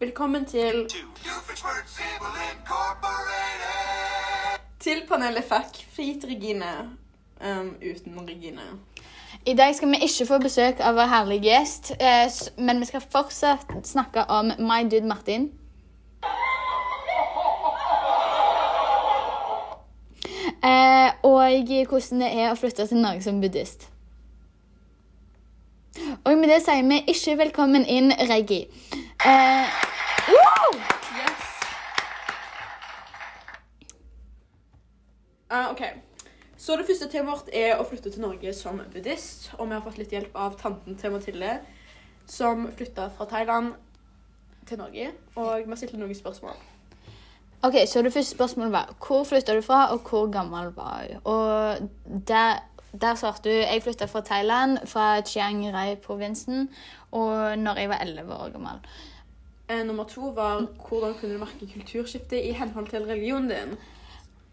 Velkommen til Til panelet FAC. Frit Regine. Um, uten Regine. I dag skal vi ikke få besøk av vår herlige gjest, eh, men vi skal fortsatt snakke om My Dude Martin. Eh, og hvordan det er å flytte til Norge som buddhist. Og med det sier vi ikke velkommen inn, Reggie. Eh, woo! Yes. Uh, ok. Så det første temaet vårt er å flytte til Norge som buddhist. Og vi har fått litt hjelp av tanten til Mathilde, som flytta fra Thailand til Norge. Og vi har stilt noen spørsmål. Ok, Så det første spørsmålet var hvor flytta du fra, og hvor gammel var du? Og der, der svarte du jeg flytta fra Thailand, fra Chiang Rai-provinsen, og når jeg var 11 år gammel. Eh, nummer to var hvordan kunne du merke kulturskifte i henhold til religionen din?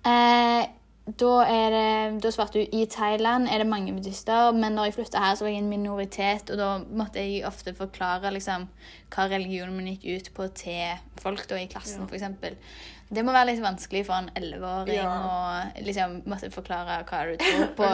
Eh, da, det, da svarte du i Thailand er det mange buddhister, men når jeg flytta her, så var jeg en minoritet, og da måtte jeg ofte forklare liksom, hva religionen min gikk ut på til folk da, i klassen, Ja. eksempel. Det må være litt vanskelig for en 11-åring Ja. å liksom, måtte forklare hva du tror på.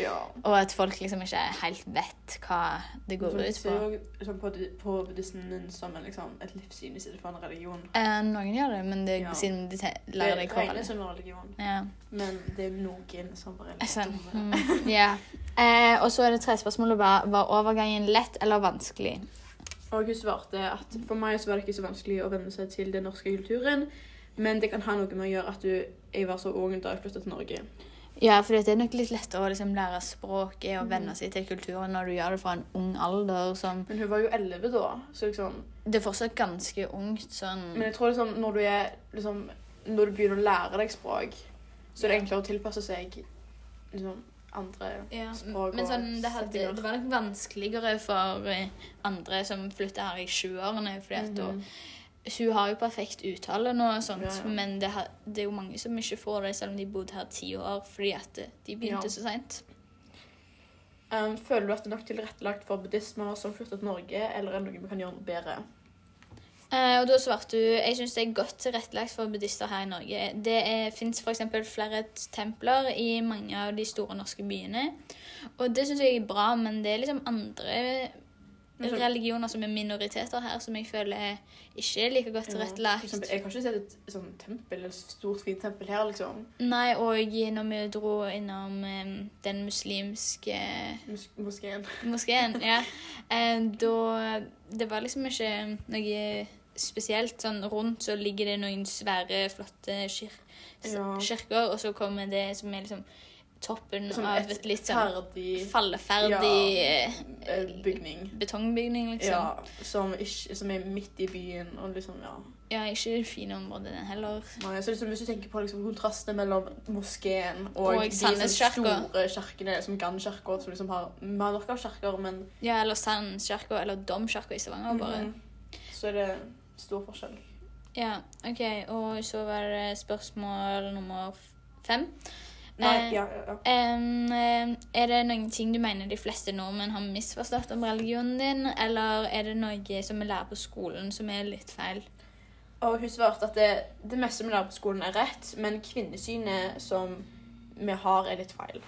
ja. Og at folk liksom ikke helt vet hva det går du ut på. jo liksom, på, på buddhismen som en, liksom, et livssyn i stedet for en religion. Eh, noen gjør det, men det, Ja. siden de lærer deg det regnes som en religion, ja. men det er noen som bare er Sånn. Mm, ja. Eh, og så er det tre spørsmål. var, var overgangen lett eller vanskelig? Og hun svarte at for meg så var det ikke så vanskelig å venne seg til den norske kulturen, men det kan ha noe med å gjøre at du, jeg var så ung da jeg flyttet til Norge. Ja, for det er nok litt lettere å liksom lære språket og venne seg til kulturen når du gjør det fra en ung alder. Som, Men hun var jo 11 da, så liksom det er fortsatt ganske ungt. Sånn, Men jeg tror liksom når du er liksom Når du begynner å lære deg språk, så er det enklere å tilpasse seg liksom andre ja, språk men sånn, det, hadde, det var nok vanskeligere for eh, andre som flytta her i 20-årene. fordi at da Mhm. Hun har jo perfekt uttale nå, og sånt, Ja, ja. men det, har, det er jo mange som ikke får det, selv om de bodde her ti år fordi at eh, de begynte Ja. så seint. Um, føler du at det er nok tilrettelagt for buddhismer som flytter til Norge, eller er det noe vi kan gjøre bedre? Uh, og da svarte hun jeg syns det er godt tilrettelagt for buddhister her i Norge. Det fins f.eks. flere templer i mange av de store norske byene. Og det syns jeg er bra, men det er liksom andre religioner som er minoriteter her, som jeg føler ikke er like godt Ja, tilrettelagt. eksempel, jeg har ikke sett et sånn tempel, et stort, fint tempel her, liksom. Nei, og når vi dro innom den muslimske Mus moskeen. moskeen, ja, da Det var liksom ikke noe spesielt. Sånn rundt så ligger det noen svære, flotte kir Ja. kirker, og så kommer det som er liksom toppen Sånn av et litt sånn ferdig falleferdig eh, eh, bygning. betongbygning, liksom. Ja, som, ikke, som er midt i byen, og liksom, ja. Ja, ikke det fine området, den heller. Nei, så liksom, hvis du tenker på liksom, kontrastene mellom moskeen og, Og de sånn store kirkene, som Gann-kirka, som liksom har mer nok av kirker, men Ja, eller Sandskirka, eller Domkirka i Stavanger, bare. Mhm. så er det stor forskjell. Ja, OK. Og så var det spørsmål nummer fem. Nei, Eh, ja, ja, em, er det noen ting du mener de fleste nordmenn har misforstått om religionen din, eller er det noe som vi lærer på skolen som er litt feil? Og hun svarte at det, det meste vi lærer på skolen, er rett, men kvinnesynet som vi har, er litt feil.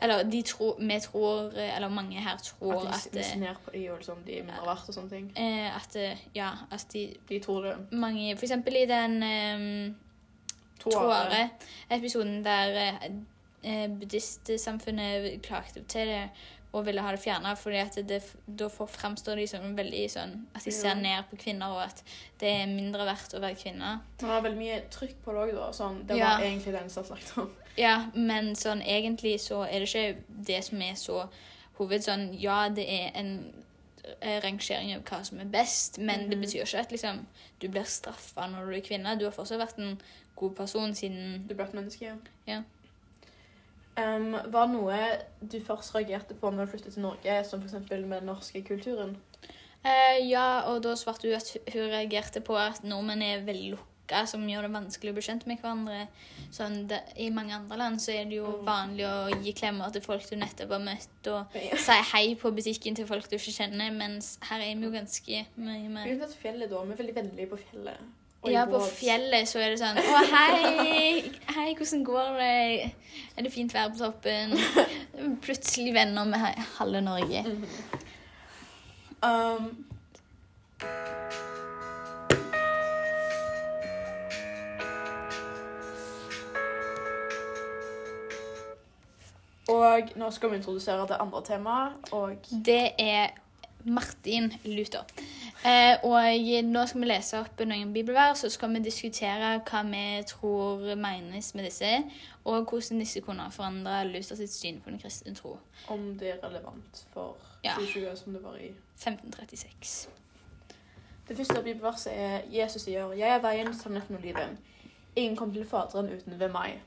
Eller de tror, vi tror, eller mange her tror At de eh, ser ned på de og liksom, de er mindre verdt og sånne ting. eh, at eh, ja, at de De tror det. mange For eksempel i den um, Tåre-episoden der eh, eh, buddhistsamfunnet klagde til det og ville ha det fjerna, fordi at det, da får- framstår de som veldig sånn At de ser ned på kvinner, og at det er mindre verdt å være kvinne. Man det var veldig mye trykk på det òg, da. Sånn, det Ja. var egentlig det eneste jeg snakket om. Ja, men sånn egentlig så er det ikke det som er så hoved... Sånn, ja, det er en rangering av hva som er best, men det Mhm. betyr ikke at liksom, du blir straffa når du er kvinne. Du har fortsatt vært en god person siden Du ble et menneske. Ja. Um, var noe du først reagerte på når du flyttet til Norge, som f.eks. med den norske kulturen? Uh, ja, og da svarte hun at hun reagerte på at nordmenn er veldig luk snakke som gjør det vanskelig å bli kjent med hverandre. Sånn, det, I mange andre land så er det jo vanlig å gi klemmer til folk du nettopp har møtt, og Ja. si hei på butikken til folk du ikke kjenner, mens her er vi jo ganske mye mer Vi er fjellet da, vi er veldig vennlige på fjellet. Og Ja, på fjellet så er det sånn Å, hei! Hei, hvordan går det? Er det fint vær på toppen? Plutselig venner med halve Norge. Um, og nå skal vi introdusere det andre temaet, og Det er Martin Luther. Eh, og nå skal vi lese opp noen bibelvers, så skal vi diskutere hva vi tror menes med disse, og hvordan disse kunne ha forandra Luther sitt syn på den kristne tro. om det er relevant for Ja. som det var i 1536. Det første bibelverset er Jesus sier, Jeg er veien, sannheten og livet. Ingen kommer til Faderen uten ved meg.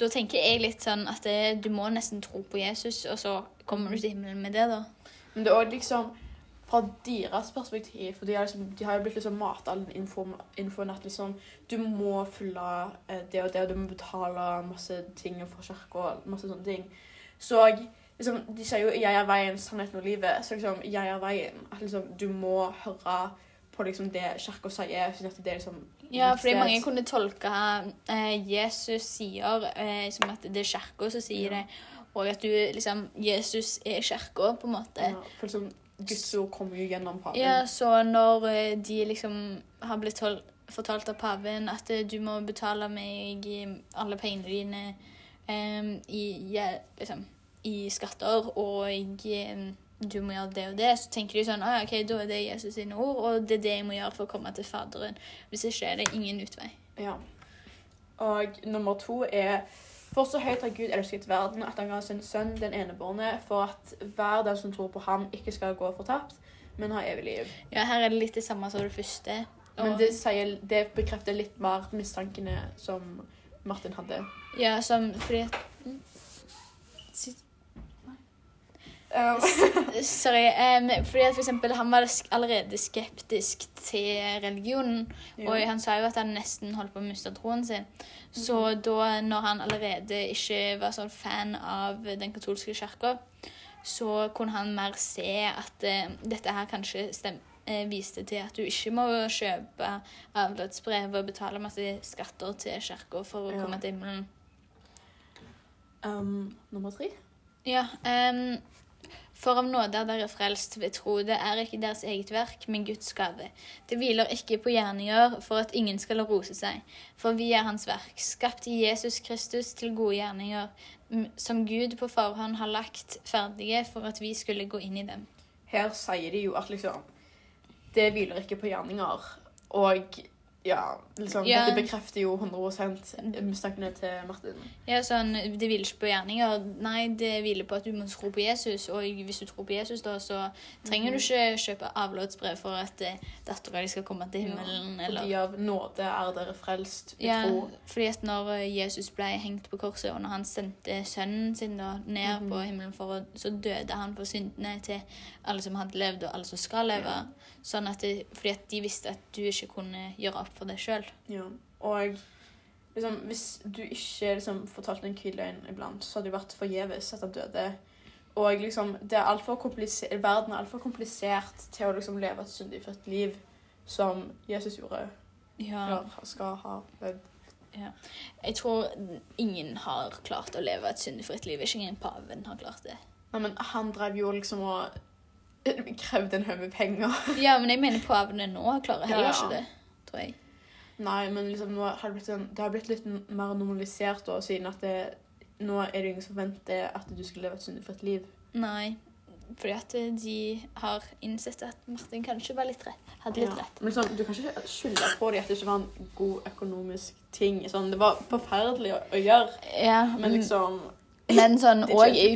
Da tenker jeg litt sånn at det, du må nesten tro på Jesus, og så kommer du til himmelen med det, da. Men det er også liksom fra deres perspektiv, for de har, liksom, de har jo blitt liksom mata all infoen at liksom Du må følge eh, det og det, og du må betale masse ting for kirka og masse sånne ting. Så liksom, de sier jo 'jeg er veien, sannheten og livet'. Så liksom 'jeg er veien'. At liksom du må høre på liksom det kirka sier. siden at det er liksom Ja, fordi mange kunne tolke eh, Jesus sier eh, som at det er kirka som sier Ja. det, og at du liksom Jesus er kirka, på en måte. ja, For liksom Guds ord kommer jo gjennom paven. Ja, så når eh, de liksom har blitt fortalt av paven at eh, du må betale meg alle pengene dine em, i, ja, liksom, i skatter, og em, du må gjøre det og det, så tenker de sånn ah, OK, da er det Jesus sine ord, og det er det jeg må gjøre for å komme til Faderen. Hvis ikke er det ingen utvei. Ja. Og nummer to er For så høyt har Gud elsket verden at han ga sin sønn den enebårne, for at hver den som tror på ham, ikke skal gå fortapt, men ha evig liv. Ja, her er det litt det samme som det første. Men det, sier, det bekrefter litt mer mistankene som Martin hadde. Ja, som fordi mm. Um, Sorry. Um, fordi for eksempel, han var allerede skeptisk til religionen. Og han sa jo at han nesten holdt på å miste troen sin. Så da, når han allerede ikke var sånn fan av den katolske kirka, så kunne han mer se at uh, dette her kanskje stem, eh, viste til at du ikke må kjøpe avlatsbrev og betale masse skatter til kirka for å Ja. komme til himmelen. um, nummer tre. Ja, ehm, For av nåde er dere frelst ved tro. Det er ikke deres eget verk, men Guds gave. Det hviler ikke på gjerninger for at ingen skal rose seg. For vi er Hans verk, skapt i Jesus Kristus til gode gjerninger, som Gud på forhånd har lagt ferdige for at vi skulle gå inn i dem. Her sier de jo at liksom Det hviler ikke på gjerninger. Og ja, liksom Ja. Dette bekrefter jo 100% mistankene til Martin. Ja, sånn, Det hviler ikke på gjerninger. Nei, det hviler på at du må tro på Jesus. Og hvis du tror på Jesus, da, så trenger du ikke kjøpe avlatsbrev for at eh, dattera di skal komme til himmelen. eller... Fordi av nåde er dere frelst ved Ja, tro. fordi at når eh, Jesus ble hengt på korset, og når han sendte sønnen sin da ned Mhm. på himmelen, for så døde han for syndene til alle som hadde levd, og alle som skal leve. Sånn at det, fordi at de visste at du ikke kunne gjøre opp for deg sjøl. Ja. Og liksom, hvis du ikke liksom, fortalte en hvit løgn iblant, så hadde det vært forgjeves at han døde. Og liksom, det er alt for komplisert, verden er altfor komplisert til å liksom, leve et syndig født liv som Jesus gjorde, Ja. eller skal ha levd. Jeg tror ingen har klart å leve et syndefritt liv. Ikke engang paven har klart det. Nei, men han drev jo liksom og krevde en haug med penger. Ja, men jeg mener på pavene nå klarer heller Ja, ja. ikke det, tror jeg. Nei, men liksom, nå har det, blitt en, det har blitt litt mer normalisert da, siden at det, nå er det ingen som forventer at du skal leve et syndefritt liv. Nei. Fordi at de har innsett at Martin kanskje var litt rett. Hadde litt Ja. rett. Men sånn, du kan ikke skylde på dem at det ikke var en god økonomisk ting. Sånn, det var forferdelig å, å gjøre, Ja, men liksom Men sånn, og i,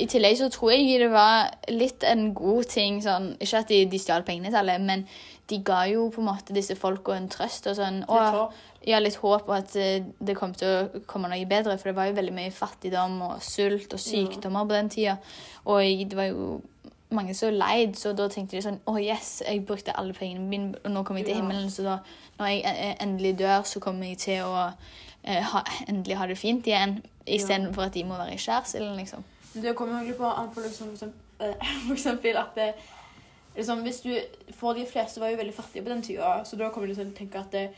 i tillegg så tror jeg det var litt en god ting sånn Ikke at de, de stjal pengene til alle, men de ga jo på en måte disse folka en trøst og sånn. litt Og, håp. ja, litt håp og at eh, det kom til å komme noe bedre. For det var jo veldig mye fattigdom og sult og sykdommer på den tida. Og det var jo mange som leid, så da tenkte de sånn Å, yes, jeg brukte alle pengene mine, og nå kommer jeg til himmelen, så da når jeg eh, endelig dør, så kommer jeg til å ha, endelig ha det fint igjen, istedenfor at de må være i skjærsilden, liksom. Det kommer jo på an på liksom, for eksempel, eh, at det, liksom, hvis du, For de fleste var jo veldig fattige på den tida, så da kommer du til å tenke at det,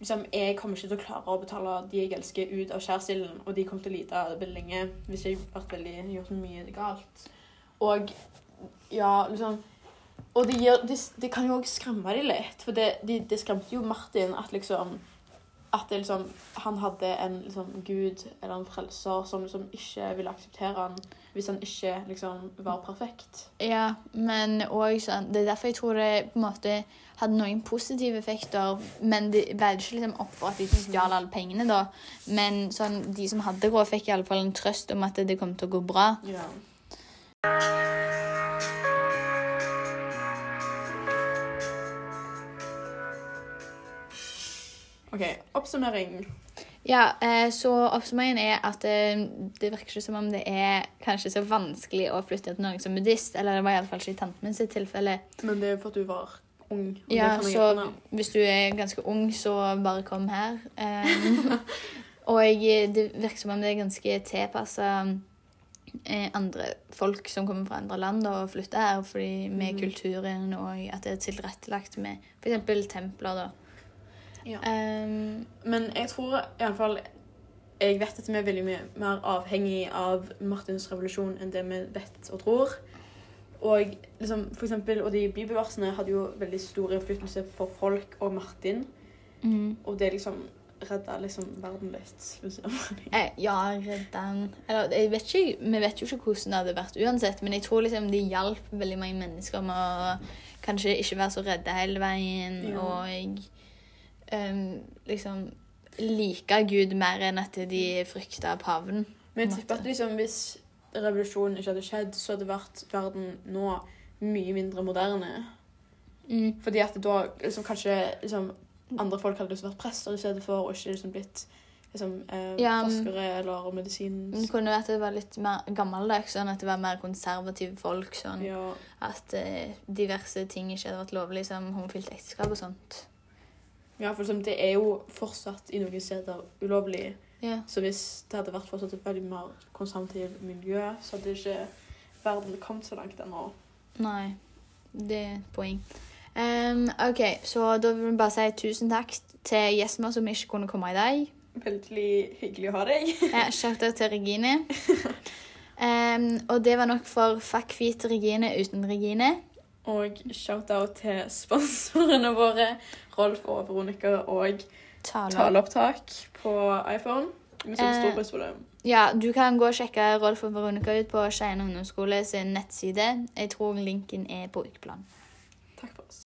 liksom, jeg kommer ikke til å klare å betale de jeg elsker, ut av skjærsilden, og de kommer til å lide veldig lenge hvis jeg har gjort mye galt. Og ja, liksom Og det, gir, det, det kan jo òg skremme dem litt, for det, de, det skremte jo Martin at liksom at det liksom, han hadde en liksom, gud eller en frelser som liksom ikke ville akseptere han hvis han ikke liksom, var perfekt. Ja, men også sånn Det er derfor jeg tror det på en måte hadde noen positive effekter, men det veide ikke liksom opp for at de stjal alle pengene, da. Men sånn, de som hadde råd, fikk i alle fall en trøst om at det kom til å gå bra. Ja. OK, oppsummering. Ja, eh, så oppsummeringen er at eh, det virker ikke som om det er kanskje så vanskelig å flytte til Norge som buddhist. Eller det var iallfall ikke i tanten min sitt tilfelle. Men det er for at du var ung. Ja, så gjøre. hvis du er ganske ung, så bare kom her. Um, og det virker som om det er ganske tilpassa eh, andre folk som kommer fra andre land og flytter her, fordi med mm. kulturen og at det er tilrettelagt med f.eks. templer, da. Ja. Um, Men jeg tror iallfall Jeg vet at vi er veldig mye mer avhengig av Martins revolusjon enn det vi vet og tror. Og liksom, for eksempel, og de bibelversene hadde jo veldig stor innflytelse for folk og Martin. mm. Og det liksom redda liksom verden litt. Eh, ja, redden Eller jeg vet ikke, vi vet jo ikke hvordan det hadde vært uansett, men jeg tror liksom det hjalp veldig mange mennesker med å kanskje ikke være så redde hele veien, Ja. og ehm, liksom like Gud mer enn at de frykta paven. Men jeg tipper at liksom, hvis revolusjonen ikke hadde skjedd, så hadde vært verden nå mye mindre moderne. Mm. Fordi at da liksom, kanskje liksom, andre folk hadde liksom vært prester i stedet for, og ikke liksom, blitt liksom, eh, Ja, forskere eller medisin... Det kunne vært at det var litt mer gammeldags, sånn at det var mer konservative folk. sånn Ja, At eh, diverse ting ikke hadde vært lovlig, som homofilt ekteskap og sånt. Ja, for det er jo fortsatt i noen steder ulovlig. Ja. Så hvis det hadde vært fortsatt et veldig mer konservativt miljø, så hadde ikke verden kommet så langt ennå. Nei, det er et poeng. Um, OK, så da vil vi bare si tusen takk til Jesmer som ikke kunne komme i dag. Veldig hyggelig å ha deg. Ja, Shout-out til Regine. Um, og det var nok for Fuck Feet Regine uten Regine. Og shout-out til sponsorene våre, Rolf og Veronica, og Tale. taleopptak på iPhone. Vi setter Eh, stor pris på det. Ja, du kan gå og sjekke Rolf og Veronica ut på Skien ungdomsskole sin nettside. Jeg tror linken er på ukeplan. Takk for oss.